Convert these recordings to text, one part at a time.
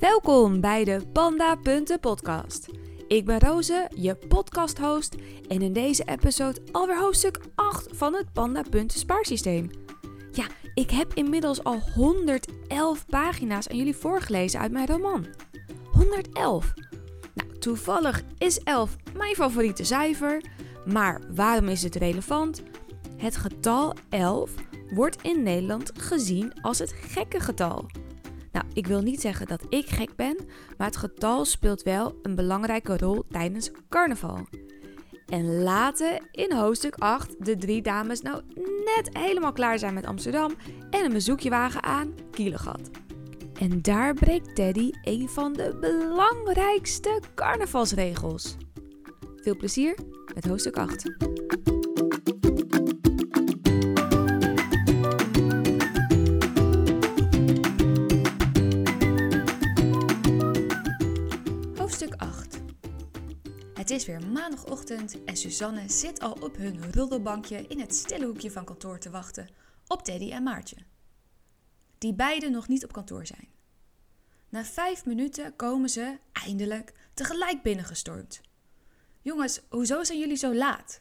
Welkom bij de Panda Punten podcast. Ik ben Roze, je podcast-host en in deze episode alweer hoofdstuk 8 van het Panda Punten spaarsysteem. Ja, ik heb inmiddels al 111 pagina's aan jullie voorgelezen uit mijn roman. 111! Nou, toevallig is 11 mijn favoriete cijfer, maar waarom is het relevant? Het getal 11 wordt in Nederland gezien als het gekke getal. Nou, ik wil niet zeggen dat ik gek ben, maar het getal speelt wel een belangrijke rol tijdens carnaval. En laten in hoofdstuk 8 de drie dames nou net helemaal klaar zijn met Amsterdam en een bezoekje wagen aan Kielegat. En daar breekt Teddy een van de belangrijkste carnavalsregels. Veel plezier met hoofdstuk 8. Is weer maandagochtend en Suzanne zit al op hun roddelbankje in het stille hoekje van kantoor te wachten op Teddy en Maartje. Die beiden nog niet op kantoor zijn. Na vijf minuten komen ze, eindelijk, tegelijk binnengestormd. Jongens, hoezo zijn jullie zo laat?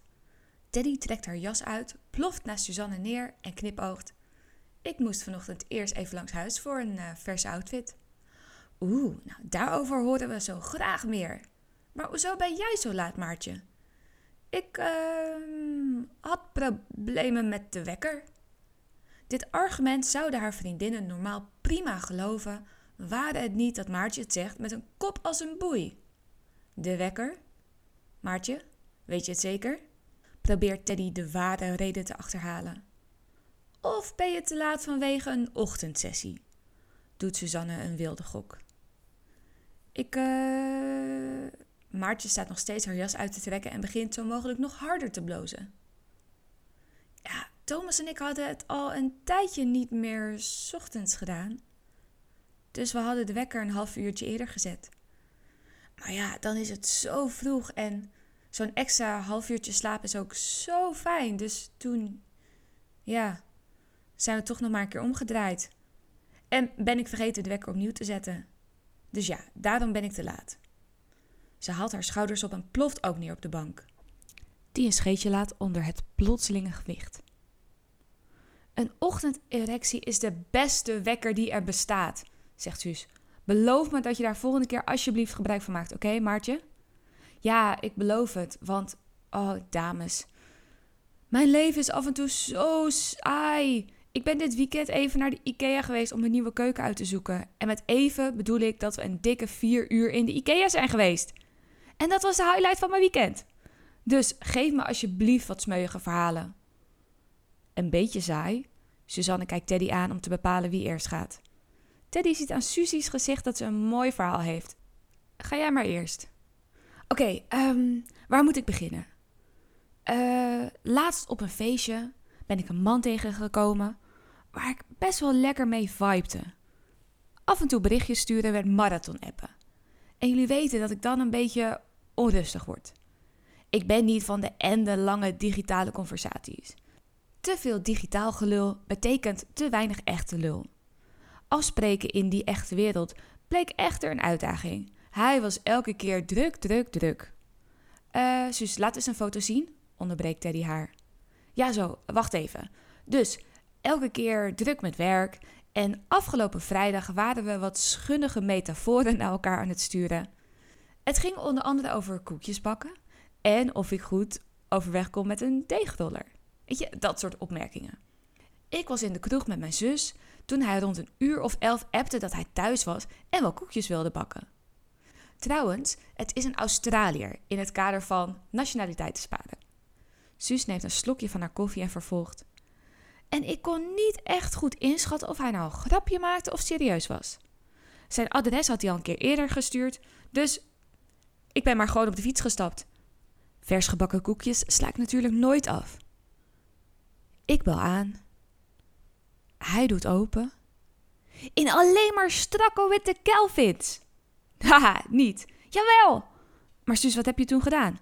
Teddy trekt haar jas uit, ploft naast Suzanne neer en knipoogt. Ik moest vanochtend eerst even langs huis voor een uh, verse outfit. Oeh, nou daarover horen we zo graag meer. Maar hoezo ben jij zo laat, Maartje? Ik uh, had problemen met de wekker. Dit argument zouden haar vriendinnen normaal prima geloven, waren het niet dat Maartje het zegt met een kop als een boei. De wekker? Maartje, weet je het zeker? Probeert Teddy de ware reden te achterhalen. Of ben je te laat vanwege een ochtendsessie? Doet Suzanne een wilde gok. Ik, uh... Maartje staat nog steeds haar jas uit te trekken en begint zo mogelijk nog harder te blozen. Ja, Thomas en ik hadden het al een tijdje niet meer 's ochtends gedaan. Dus we hadden de wekker een half uurtje eerder gezet. Maar ja, dan is het zo vroeg en zo'n extra half uurtje slaap is ook zo fijn. Dus toen, ja, zijn we toch nog maar een keer omgedraaid. En ben ik vergeten de wekker opnieuw te zetten. Dus ja, daarom ben ik te laat. Ze haalt haar schouders op en ploft ook neer op de bank. Die een scheetje laat onder het plotselinge gewicht. Een ochtenderectie is de beste wekker die er bestaat, zegt Suus. Beloof me dat je daar volgende keer alsjeblieft gebruik van maakt, oké, Maartje? Ja, ik beloof het, want, oh, dames. Mijn leven is af en toe zo saai. Ik ben dit weekend even naar de IKEA geweest om een nieuwe keuken uit te zoeken. En met even bedoel ik dat we een dikke vier uur in de IKEA zijn geweest. En dat was de highlight van mijn weekend. Dus geef me alsjeblieft wat smeuïge verhalen. Een beetje saai. Suzanne kijkt Teddy aan om te bepalen wie eerst gaat. Teddy ziet aan Susie's gezicht dat ze een mooi verhaal heeft. Ga jij maar eerst. Oké, okay, um, waar moet ik beginnen? Uh, laatst op een feestje ben ik een man tegengekomen waar ik best wel lekker mee vibete. Af en toe berichtjes sturen werd marathon-appen. En jullie weten dat ik dan een beetje onrustig word. Ik ben niet van de ende lange digitale conversaties. Te veel digitaal gelul betekent te weinig echte lul. Afspreken in die echte wereld bleek echter een uitdaging. Hij was elke keer druk, druk, druk. Eh, zus, laat eens een foto zien, onderbreekt Teddy haar. Ja, zo, wacht even. Dus, elke keer druk met werk. En afgelopen vrijdag waren we wat schunnige metaforen naar elkaar aan het sturen. Het ging onder andere over koekjes bakken en of ik goed overweg kom met een deegroller. Weet je, dat soort opmerkingen. Ik was in de kroeg met mijn zus toen hij rond een uur of elf appte dat hij thuis was en wel koekjes wilde bakken. Trouwens, het is een Australiër in het kader van nationaliteiten sparen. Neemt een slokje van haar koffie en vervolgt. En ik kon niet echt goed inschatten of hij nou een grapje maakte of serieus was. Zijn adres had hij al een keer eerder gestuurd, dus ik ben maar gewoon op de fiets gestapt. Vers gebakken koekjes sla ik natuurlijk nooit af. Ik bel aan. Hij doet open. In alleen maar strakke witte Kelvins. Haha, niet. Jawel. Maar Suus, wat heb je toen gedaan?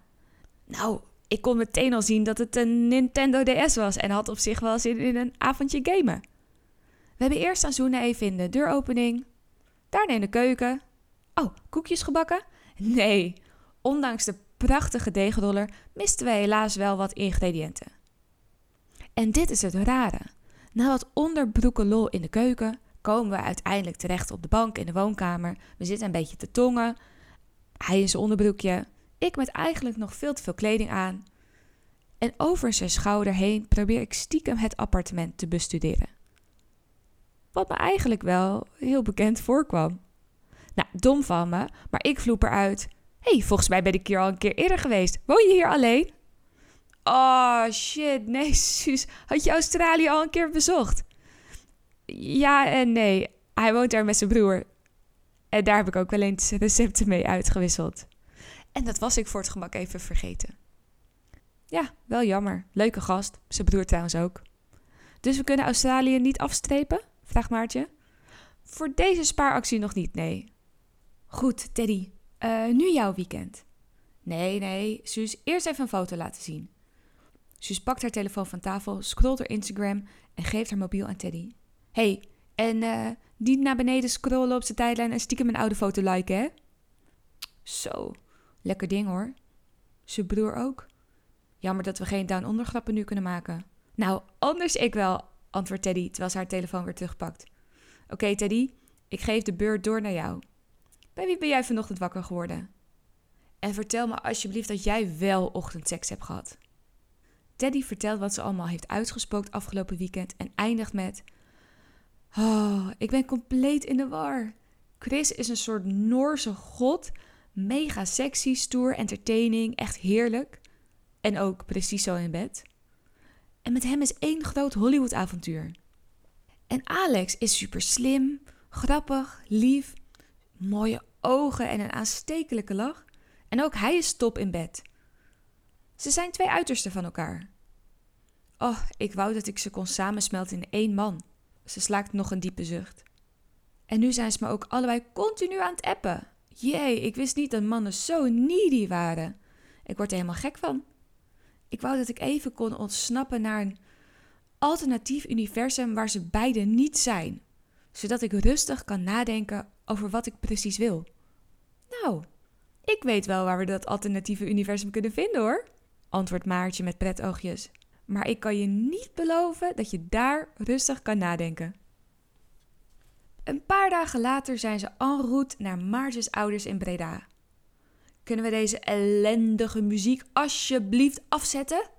Nou, ik kon meteen al zien dat het een Nintendo DS was en had op zich wel zin in een avondje gamen. We hebben eerst aan zoenen even in de deuropening, daarna in de keuken Oh, koekjes gebakken? Nee, ondanks de prachtige deegroller misten wij helaas wel wat ingrediënten. En dit is het rare. Na wat onderbroeken lol in de keuken komen we uiteindelijk terecht op de bank in de woonkamer. We zitten een beetje te tongen. Hij in zijn onderbroekje. Ik met eigenlijk nog veel te veel kleding aan. En over zijn schouder heen probeer ik stiekem het appartement te bestuderen. Wat me eigenlijk wel heel bekend voorkwam. Nou, dom van me, maar ik vloep eruit. Hé, hey, volgens mij ben ik hier al een keer eerder geweest. Woon je hier alleen? Oh shit, nee, Suus. Had je Australië al een keer bezocht? Ja en nee. Hij woont daar met zijn broer. En daar heb ik ook wel eens recepten mee uitgewisseld. En dat was ik voor het gemak even vergeten. Ja, wel jammer. Leuke gast. Zijn broer trouwens ook. Dus we kunnen Australië niet afstrepen? Vraagt Maartje. Voor deze spaaractie nog niet, nee. Goed, Teddy. Uh, nu jouw weekend. Nee, nee. Suus, eerst even een foto laten zien. Suus pakt haar telefoon van tafel, scrolt door Instagram en geeft haar mobiel aan Teddy. hey, en uh, niet naar beneden scrollen op zijn tijdlijn en stiekem een oude foto liken, hè? Zo, lekker ding hoor. Zijn broer ook. Jammer dat we geen down-onder grappen nu kunnen maken. Nou, anders ik wel, antwoordt Teddy terwijl ze haar telefoon weer terugpakt. Oké, Teddy, ik geef de beurt door naar jou. Bij wie ben jij vanochtend wakker geworden? En vertel me alsjeblieft dat jij wel ochtendseks hebt gehad. Teddy vertelt wat ze allemaal heeft uitgespookt afgelopen weekend en eindigt met: Oh, ik ben compleet in de war. Chris is een soort Noorse god. Mega sexy, stoer, entertaining, echt heerlijk. En ook precies zo in bed. En met hem is één groot Hollywood-avontuur. En Alex is super slim, grappig, lief, mooie ogen en een aanstekelijke lach. En ook hij is top in bed. Ze zijn twee uitersten van elkaar. Oh, ik wou dat ik ze kon samensmelten in één man. Ze slaakt nog een diepe zucht. En nu zijn ze me ook allebei continu aan het appen. Jee, ik wist niet dat mannen zo needy waren. Ik word er helemaal gek van. Ik wou dat ik even kon ontsnappen naar een alternatief universum waar ze beide niet zijn, zodat ik rustig kan nadenken over wat ik precies wil. Nou, ik weet wel waar we dat alternatieve universum kunnen vinden hoor, antwoordt Maartje met pretoogjes. Maar ik kan je niet beloven dat je daar rustig kan nadenken. Een paar dagen later zijn ze en route naar Maartjes ouders in Breda. Kunnen we deze ellendige muziek alsjeblieft afzetten?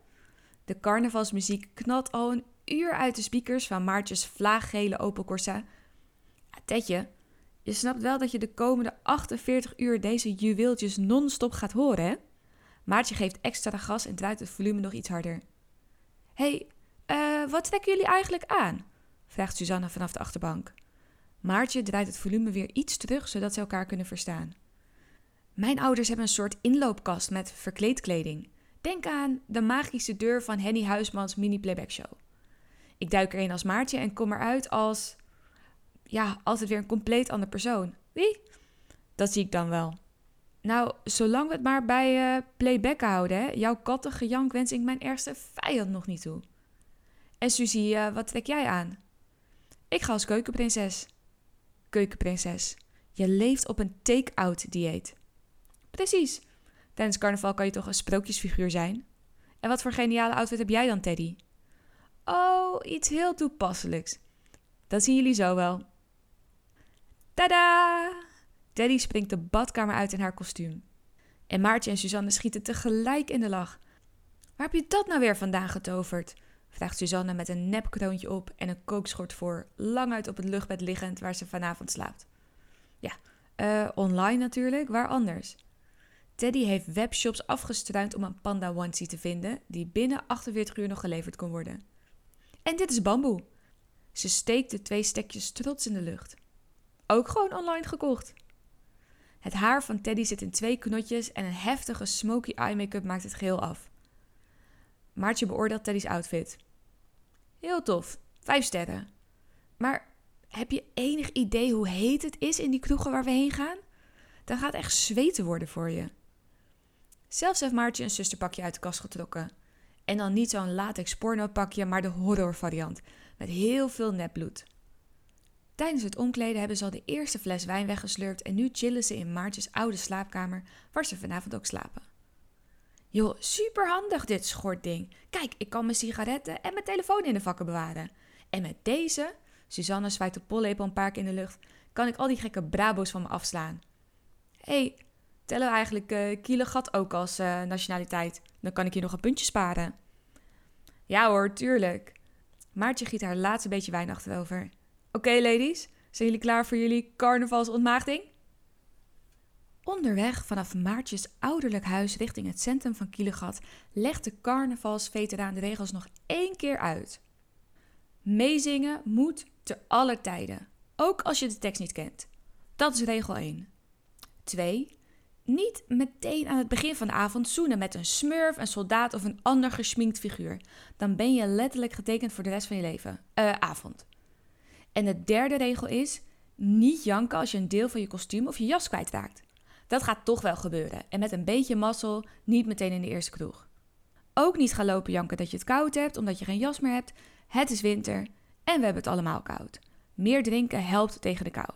De carnavalsmuziek knalt al een uur uit de speakers van Maartjes vlaaggele Opel Corsa. Tetje, je snapt wel dat je de komende 48 uur deze juweeltjes non-stop gaat horen, hè? Maartje geeft extra gas en draait het volume nog iets harder. hey, uh, wat trekken jullie eigenlijk aan? vraagt Suzanne vanaf de achterbank. Maartje draait het volume weer iets terug, zodat ze elkaar kunnen verstaan. Mijn ouders hebben een soort inloopkast met verkleedkleding. Denk aan de magische deur van Henny Huismans mini playback show. Ik duik erin als Maartje en kom eruit als. Ja, altijd weer een compleet ander persoon. Wie? Dat zie ik dan wel. Nou, zolang we het maar bij uh, playback houden, hè? jouw kattengejank wens ik mijn ergste vijand nog niet toe. En Suzie, uh, wat trek jij aan? Ik ga als keukenprinses. Keukenprinses, je leeft op een take-out dieet. Precies. Tijdens carnaval kan je toch een sprookjesfiguur zijn? En wat voor geniale outfit heb jij dan, Teddy? Oh, iets heel toepasselijks. Dat zien jullie zo wel. Tada! Teddy springt de badkamer uit in haar kostuum. En Maartje en Suzanne schieten tegelijk in de lach. Waar heb je dat nou weer vandaan getoverd? vraagt Suzanne met een nepkroontje op en een kookschort voor, lang uit op het luchtbed liggend waar ze vanavond slaapt. Ja, uh, online natuurlijk, waar anders? Teddy heeft webshops afgestruind om een panda onesie te vinden die binnen 48 uur nog geleverd kon worden. En dit is bamboe. Ze steekt de twee stekjes trots in de lucht. Ook gewoon online gekocht. Het haar van Teddy zit in twee knotjes en een heftige smoky eye make-up maakt het geheel af. Maartje beoordeelt Teddy's outfit. Heel tof, vijf sterren. Maar heb je enig idee hoe heet het is in die kroegen waar we heen gaan? Dan gaat echt zweten worden voor je. Zelfs heeft Maartje een zusterpakje uit de kast getrokken. En dan niet zo'n latex porno pakje, maar de horror variant. Met heel veel nepbloed. Tijdens het omkleden hebben ze al de eerste fles wijn weggeslurpt en nu chillen ze in Maartjes oude slaapkamer, waar ze vanavond ook slapen. Joh, superhandig dit schortding. Kijk, ik kan mijn sigaretten en mijn telefoon in de vakken bewaren. En met deze, Suzanne zwaait de pollepel een paar keer in de lucht, kan ik al die gekke brabo's van me afslaan. Hé, hey, tellen we eigenlijk uh, kilogat ook als uh, nationaliteit? Dan kan ik hier nog een puntje sparen. Ja hoor, tuurlijk. Maartje giet haar laatste beetje wijn achterover. Oké, ladies, zijn jullie klaar voor jullie carnavalsontmaagding? Onderweg vanaf Maartjes ouderlijk huis richting het centrum van Kielegat legt de carnavalsveteraan de regels nog één keer uit. Meezingen moet te alle tijden, ook als je de tekst niet kent. Dat is regel 1. 2. Niet meteen aan het begin van de avond zoenen met een smurf, een soldaat of een ander gesminkt figuur. Dan ben je letterlijk getekend voor de rest van je leven. Uh, avond. En de derde regel is: niet janken als je een deel van je kostuum of je jas kwijtraakt. Dat gaat toch wel gebeuren en met een beetje mazzel niet meteen in de eerste kroeg. Ook niet gaan lopen janken dat je het koud hebt omdat je geen jas meer hebt. Het is winter en we hebben het allemaal koud. Meer drinken helpt tegen de kou.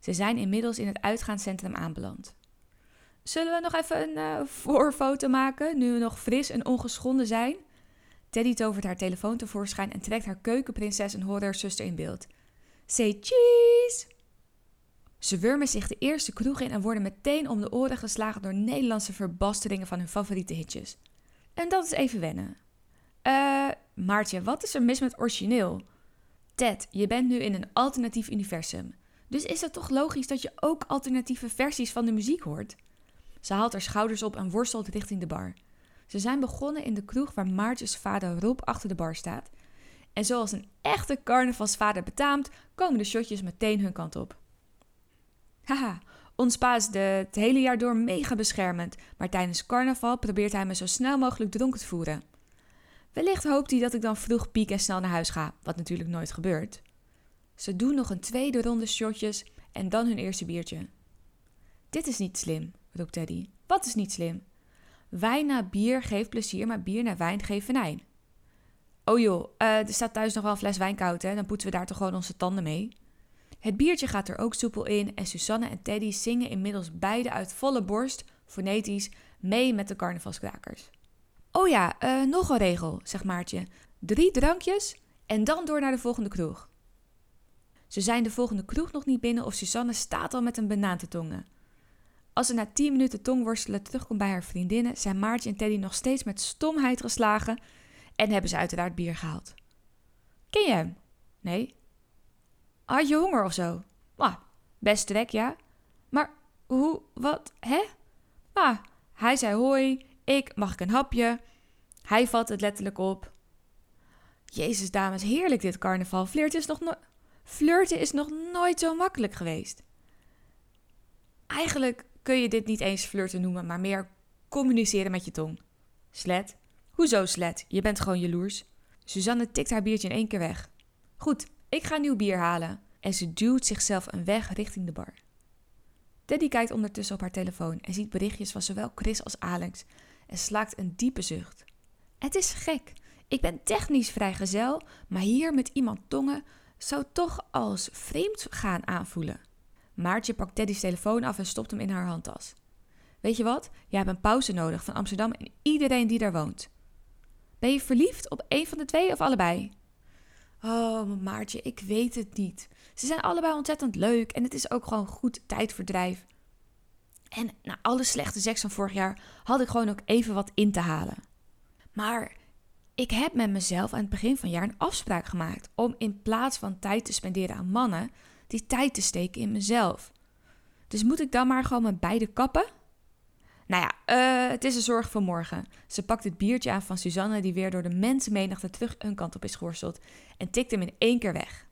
Ze zijn inmiddels in het uitgaanscentrum aanbeland. Zullen we nog even een uh, voorfoto maken, nu we nog fris en ongeschonden zijn? Teddy tovert haar telefoon tevoorschijn en trekt haar keukenprinses en horrorzuster in beeld. Say cheese! Ze wurmen zich de eerste kroeg in en worden meteen om de oren geslagen door Nederlandse verbasteringen van hun favoriete hitjes. En dat is even wennen. Eh, Maartje, wat is er mis met origineel? Ted, je bent nu in een alternatief universum. Dus is het toch logisch dat je ook alternatieve versies van de muziek hoort? Ze haalt haar schouders op en worstelt richting de bar. Ze zijn begonnen in de kroeg waar Maartjes vader Rob achter de bar staat. En zoals een echte carnavalsvader betaamt, komen de shotjes meteen hun kant op. Haha, ons pa is de, het hele jaar door mega beschermend, maar tijdens carnaval probeert hij me zo snel mogelijk dronken te voeren. Wellicht hoopt hij dat ik dan vroeg piek en snel naar huis ga, wat natuurlijk nooit gebeurt. Ze doen nog een tweede ronde shotjes en dan hun eerste biertje. Dit is niet slim, roept Teddy. Wat is niet slim? Wijn na bier geeft plezier, maar bier na wijn geeft venijn. Oh joh, uh, er staat thuis nog wel een fles wijn koud, hè? Dan poetsen we daar toch gewoon onze tanden mee. Het biertje gaat er ook soepel in en Susanne en Teddy zingen inmiddels beide uit volle borst, fonetisch, mee met de carnavalskrakers. Oh ja, uh, nog een regel, zegt Maartje. Drie drankjes en dan door naar de volgende kroeg. Ze zijn de volgende kroeg nog niet binnen of Susanne staat al met een banaan te tongen. Als ze na tien minuten tongworstelen terugkomt bij haar vriendinnen, zijn Maartje en Teddy nog steeds met stomheid geslagen en hebben ze uiteraard bier gehaald. Ken je hem? Nee. Had je honger of zo? Ah, best trek, ja. Maar hoe, wat, hè? Ah, hij zei hoi, ik, mag ik een hapje? Hij vat het letterlijk op. Jezus, dames, heerlijk dit carnaval. Flirten is nog, no Flirten is nog nooit zo makkelijk geweest. Eigenlijk kun je dit niet eens flirten noemen, maar meer communiceren met je tong. Slet. Hoezo slet? Je bent gewoon jaloers. Suzanne tikt haar biertje in één keer weg. Goed, ik ga nieuw bier halen. En ze duwt zichzelf een weg richting de bar. Teddy kijkt ondertussen op haar telefoon en ziet berichtjes van zowel Chris als Alex en slaakt een diepe zucht. Het is gek. Ik ben technisch vrijgezel, maar hier met iemand tongen zou toch als vreemd gaan aanvoelen. Maartje pakt Teddy's telefoon af en stopt hem in haar handtas. Weet je wat? Jij hebt een pauze nodig van Amsterdam en iedereen die daar woont. Ben je verliefd op een van de twee of allebei? Oh, Maartje, ik weet het niet. Ze zijn allebei ontzettend leuk en het is ook gewoon goed tijdverdrijf. En na alle slechte seks van vorig jaar had ik gewoon ook even wat in te halen. Maar ik heb met mezelf aan het begin van het jaar een afspraak gemaakt om in plaats van tijd te spenderen aan mannen, die tijd te steken in mezelf. Dus moet ik dan maar gewoon met beide kappen? Nou ja, uh, het is een zorg voor morgen. Ze pakt het biertje aan van Suzanne, die weer door de mensenmenigte terug een kant op is geworsteld, en tikt hem in één keer weg.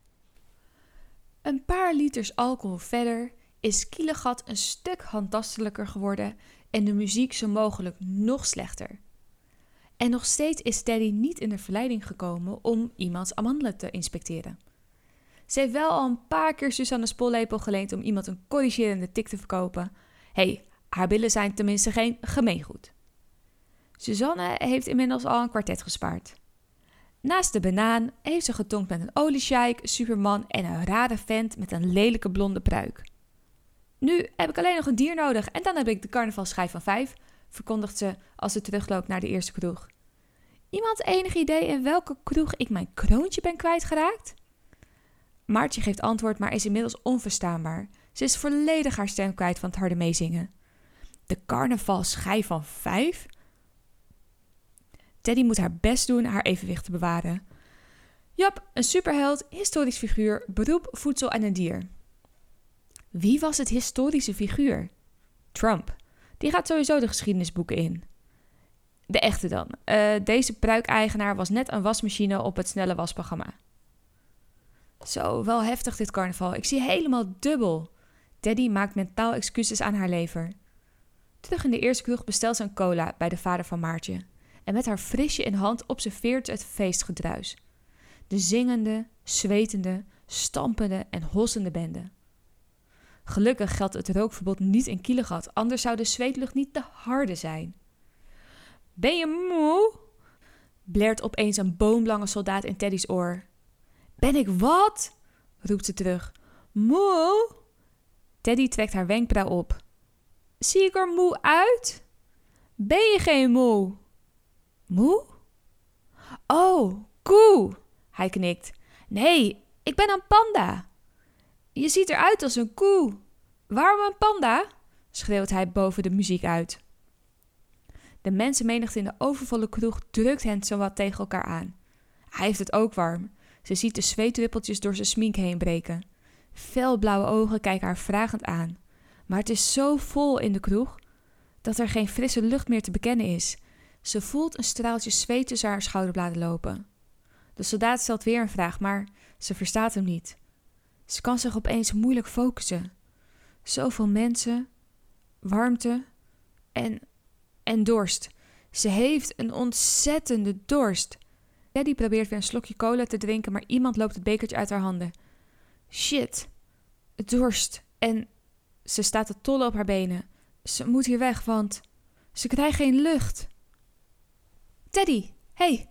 Een paar liters alcohol verder is Kielegat een stuk handtastelijker geworden en de muziek zo mogelijk nog slechter. En nog steeds is Teddy niet in de verleiding gekomen om iemands amandelen te inspecteren. Ze heeft wel al een paar keer Susanne's pollepel geleend om iemand een corrigerende tik te verkopen. hey, haar billen zijn tenminste geen gemeengoed. Suzanne heeft inmiddels al een kwartet gespaard. Naast de banaan heeft ze getonkt met een oliesjeik, superman en een rare vent met een lelijke blonde pruik. Nu heb ik alleen nog een dier nodig en dan heb ik de carnavalschijf van vijf, verkondigt ze als ze terugloopt naar de eerste kroeg. Iemand enig idee in welke kroeg ik mijn kroontje ben kwijtgeraakt? Maartje geeft antwoord, maar is inmiddels onverstaanbaar. Ze is volledig haar stem kwijt van het harde meezingen. De carnavalschijf van vijf? Teddy moet haar best doen haar evenwicht te bewaren. Jap, een superheld, historisch figuur, beroep, voedsel en een dier. Wie was het historische figuur? Trump. Die gaat sowieso de geschiedenisboeken in. De echte dan. Uh, deze pruikeigenaar was net een wasmachine op het snelle wasprogramma. Zo, wel heftig dit carnaval. Ik zie helemaal dubbel. Teddy maakt mentaal excuses aan haar lever. Terug in de eerste kroeg bestelt ze een cola bij de vader van Maartje. En met haar frisje in hand observeert het feestgedruis. De zingende, zwetende, stampende en hossende bende. Gelukkig geldt het rookverbod niet in Kielegat, anders zou de zweetlucht niet te harde zijn. Ben je moe? blert opeens een boomlange soldaat in Teddy's oor. Ben ik wat? roept ze terug. Moe? Teddy trekt haar wenkbrauw op. Zie ik er moe uit? Ben je geen moe? Moe? Oh, koe! Hij knikt. Nee, ik ben een panda. Je ziet eruit als een koe. Waarom een panda? schreeuwt hij boven de muziek uit. De mensenmenigte in de overvolle kroeg drukt hen zowat tegen elkaar aan. Hij heeft het ook warm. Ze ziet de zweetdruppeltjes door zijn smink heen breken. Felblauwe ogen kijken haar vragend aan. Maar het is zo vol in de kroeg dat er geen frisse lucht meer te bekennen is. Ze voelt een straaltje zweet tussen haar schouderbladen lopen. De soldaat stelt weer een vraag, maar ze verstaat hem niet. Ze kan zich opeens moeilijk focussen. Zoveel mensen, warmte en, en dorst. Ze heeft een ontzettende dorst. Daddy probeert weer een slokje cola te drinken, maar iemand loopt het bekertje uit haar handen. Shit, dorst. En ze staat te tollen op haar benen. Ze moet hier weg, want ze krijgt geen lucht. Teddy, hey,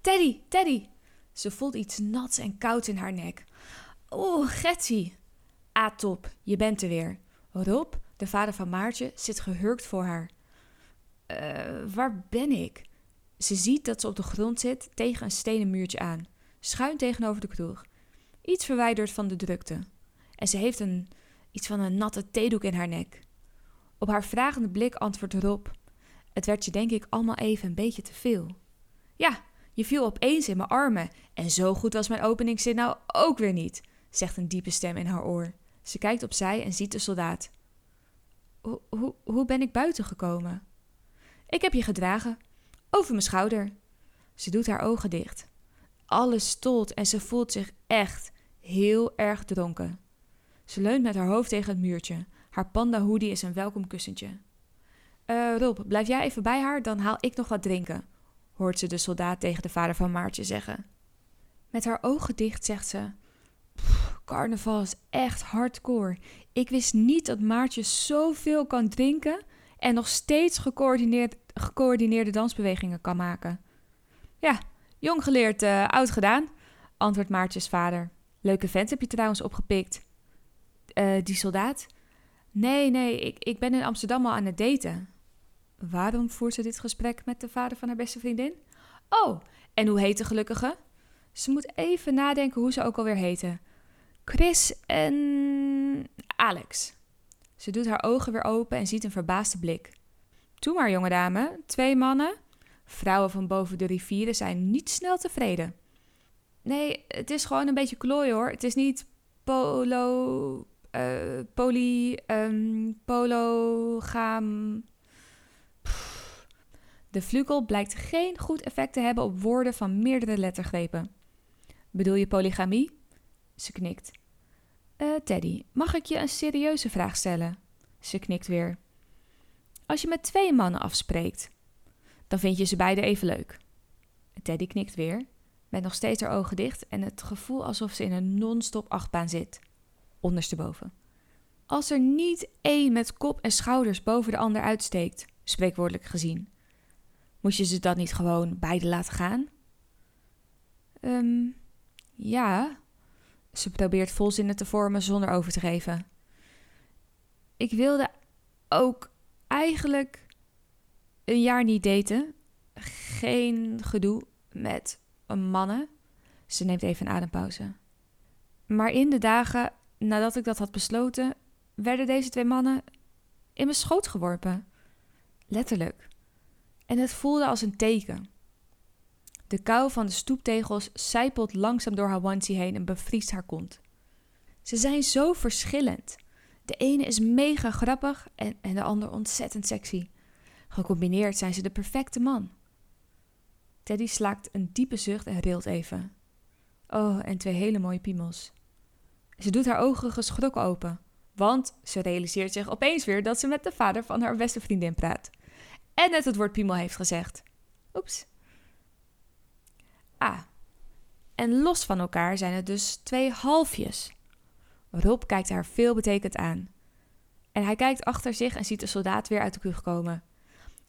Teddy, Teddy. Ze voelt iets nats en koud in haar nek. Oeh, Getsie. Ah, top, je bent er weer. Rob, de vader van Maartje, zit gehurkt voor haar. Uh, waar ben ik? Ze ziet dat ze op de grond zit tegen een stenen muurtje aan, schuin tegenover de kroeg. Iets verwijderd van de drukte. En ze heeft een, iets van een natte theedoek in haar nek. Op haar vragende blik antwoordt Rob. Het werd je denk ik allemaal even een beetje te veel. Ja, je viel opeens in mijn armen en zo goed was mijn openingszin nou ook weer niet, zegt een diepe stem in haar oor. Ze kijkt opzij en ziet de soldaat. Hoe, hoe ben ik buiten gekomen? Ik heb je gedragen, over mijn schouder. Ze doet haar ogen dicht. Alles stolt en ze voelt zich echt heel erg dronken. Ze leunt met haar hoofd tegen het muurtje. Haar panda hoodie is een welkom kussentje. Uh, Rob, blijf jij even bij haar, dan haal ik nog wat drinken, hoort ze de soldaat tegen de vader van Maartje zeggen. Met haar ogen dicht zegt ze: Carnaval is echt hardcore. Ik wist niet dat Maartje zoveel kan drinken en nog steeds gecoördineerd, gecoördineerde dansbewegingen kan maken. Ja, jong geleerd, uh, oud gedaan, antwoordt Maartjes vader. Leuke vent heb je trouwens opgepikt. Uh, die soldaat? Nee, nee, ik, ik ben in Amsterdam al aan het daten. Waarom voert ze dit gesprek met de vader van haar beste vriendin? Oh, en hoe heet de gelukkige? Ze moet even nadenken hoe ze ook alweer heten. Chris en Alex. Ze doet haar ogen weer open en ziet een verbaasde blik. Toe maar, jonge dame. Twee mannen. Vrouwen van boven de rivieren zijn niet snel tevreden. Nee, het is gewoon een beetje klooi hoor. Het is niet polo. Uh, poly. Um, pologam. De vlugel blijkt geen goed effect te hebben op woorden van meerdere lettergrepen. Bedoel je polygamie? Ze knikt. Uh, Teddy, mag ik je een serieuze vraag stellen? Ze knikt weer. Als je met twee mannen afspreekt, dan vind je ze beide even leuk. Teddy knikt weer, met nog steeds haar ogen dicht en het gevoel alsof ze in een non-stop achtbaan zit. Ondersteboven. Als er niet één met kop en schouders boven de ander uitsteekt, spreekwoordelijk gezien, moet je ze dan niet gewoon beide laten gaan? Ehm, ja. Ze probeert volzinnen te vormen zonder over te geven. Ik wilde ook eigenlijk een jaar niet daten. Geen gedoe met mannen. Ze neemt even een adempauze. Maar in de dagen nadat ik dat had besloten, werden deze twee mannen in mijn schoot geworpen. Letterlijk. En het voelde als een teken. De kou van de stoeptegels sijpelt langzaam door haar onesie heen en bevriest haar kont. Ze zijn zo verschillend. De ene is mega grappig en, en de ander ontzettend sexy. Gecombineerd zijn ze de perfecte man. Teddy slaakt een diepe zucht en rilt even. Oh, en twee hele mooie piemels. Ze doet haar ogen geschrokken open, want ze realiseert zich opeens weer dat ze met de vader van haar beste vriendin praat. En net het woord piemel heeft gezegd. Oeps. Ah, en los van elkaar zijn het dus twee halfjes. Rob kijkt haar veelbetekend aan. En hij kijkt achter zich en ziet de soldaat weer uit de kroeg komen.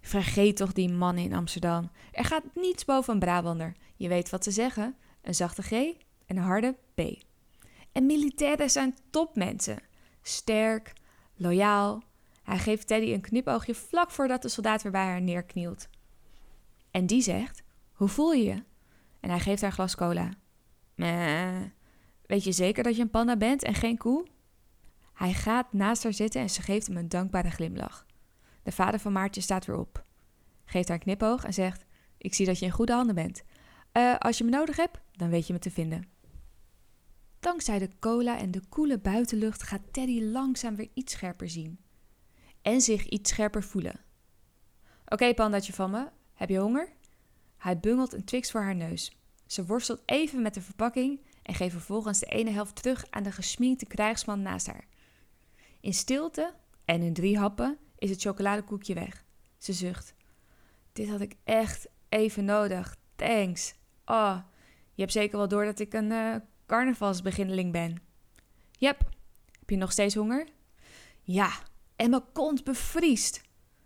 Vergeet toch die mannen in Amsterdam. Er gaat niets boven een Brabander. Je weet wat ze zeggen. Een zachte G en een harde P. En militairen zijn topmensen. Sterk, loyaal. Hij geeft Teddy een knipoogje vlak voordat de soldaat weer bij haar neerknielt. En die zegt: Hoe voel je je? En hij geeft haar glas cola. Meh. Weet je zeker dat je een panda bent en geen koe? Hij gaat naast haar zitten en ze geeft hem een dankbare glimlach. De vader van Maartje staat weer op. Geeft haar een knipoog en zegt: Ik zie dat je in goede handen bent. Uh, als je me nodig hebt, dan weet je me te vinden. Dankzij de cola en de koele buitenlucht gaat Teddy langzaam weer iets scherper zien. En zich iets scherper voelen. Oké, okay, pandatje van me, heb je honger? Hij bungelt een Twix voor haar neus. Ze worstelt even met de verpakking en geeft vervolgens de ene helft terug aan de gesminkte krijgsman naast haar. In stilte en in drie happen is het chocoladekoekje weg. Ze zucht. Dit had ik echt even nodig. Thanks. Oh, je hebt zeker wel door dat ik een uh, carnavalsbeginneling ben. Yep. Heb je nog steeds honger? Ja, en mijn kont bevriest.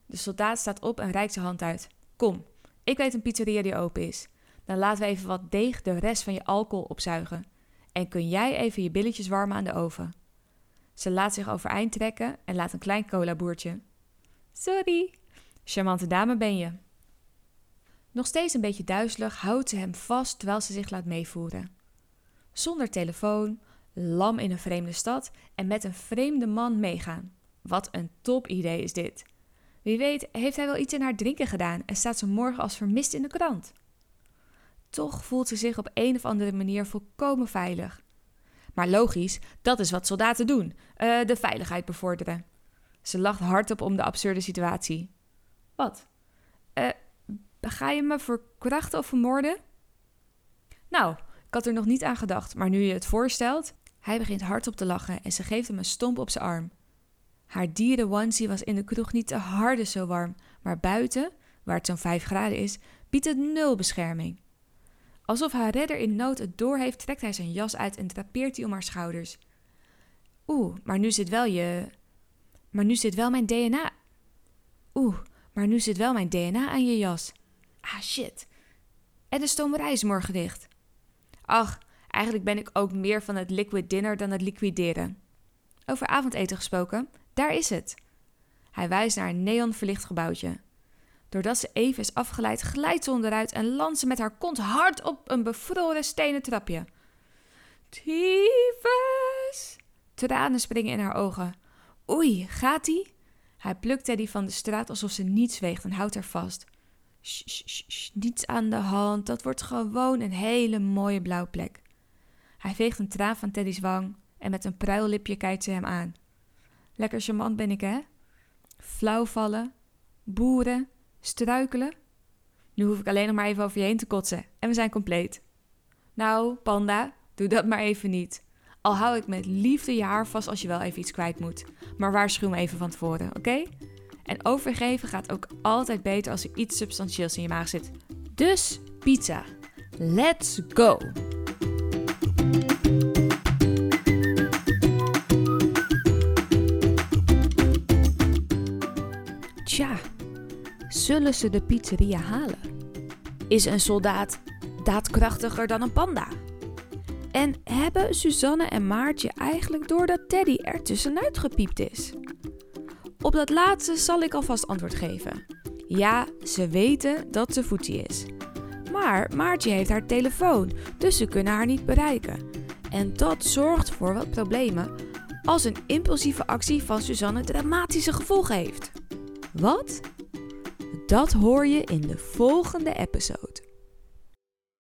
De soldaat staat op en reikt zijn hand uit. Kom, ik weet een pizzeria die open is. Dan laten we even wat deeg de rest van je alcohol opzuigen. En kun jij even je billetjes warmen aan de oven. Ze laat zich overeind trekken en laat een klein colaboertje. Sorry, charmante dame ben je. Nog steeds een beetje duizelig houdt ze hem vast terwijl ze zich laat meevoeren. Zonder telefoon, lam in een vreemde stad en met een vreemde man meegaan. Wat een top idee is dit. Wie weet heeft hij wel iets in haar drinken gedaan en staat ze morgen als vermist in de krant. Toch voelt ze zich op een of andere manier volkomen veilig. Maar logisch, dat is wat soldaten doen: uh, de veiligheid bevorderen. Ze lacht hardop om de absurde situatie. Wat? Uh, ga je me verkrachten of vermoorden? Nou, ik had er nog niet aan gedacht, maar nu je het voorstelt. Hij begint hardop te lachen en ze geeft hem een stomp op zijn arm. Haar dieren onesie was in de kroeg niet te harde zo warm, maar buiten, waar het zo'n 5 graden is, biedt het nul bescherming. Alsof haar redder in nood het door heeft, trekt hij zijn jas uit en drapeert die om haar schouders. Oeh, maar nu zit wel je. Maar nu zit wel mijn DNA. Oeh, maar nu zit wel mijn DNA aan je jas. Ah, shit. En de stomerij is morgen dicht. Ach, eigenlijk ben ik ook meer van het liquid dinner dan het liquideren. Over avondeten gesproken, daar is het. Hij wijst naar een neonverlicht gebouwtje. Doordat ze even is afgeleid, glijdt ze onderuit en landt ze met haar kont hard op een bevroren stenen trapje. Tyfus! Tranen springen in haar ogen. Oei, gaat ie? Hij plukt Teddy van de straat alsof ze niets weegt en houdt haar vast. Niets aan de hand. Dat wordt gewoon een hele mooie blauwplek. Hij veegt een traan van Teddy's wang en met een pruillipje kijkt ze hem aan. Lekker charmant ben ik, hè? Flauw vallen, boeren, struikelen. Nu hoef ik alleen nog maar even over je heen te kotsen en we zijn compleet. Nou, panda, doe dat maar even niet. Al hou ik met liefde je haar vast als je wel even iets kwijt moet. Maar waarschuw me even van tevoren, oké? En overgeven gaat ook altijd beter als er iets substantieels in je maag zit. Dus pizza. Let's go! Tja, zullen ze de pizzeria halen? Is een soldaat daadkrachtiger dan een panda? En hebben Suzanne en Maartje eigenlijk door dat Teddy er tussenuit gepiept is? Op dat laatste zal ik alvast antwoord geven. Ja, ze weten dat ze voetie is. Maar Maartje heeft haar telefoon, dus ze kunnen haar niet bereiken. En dat zorgt voor wat problemen als een impulsieve actie van Suzanne dramatische gevolgen heeft. Wat? Dat hoor je in de volgende episode.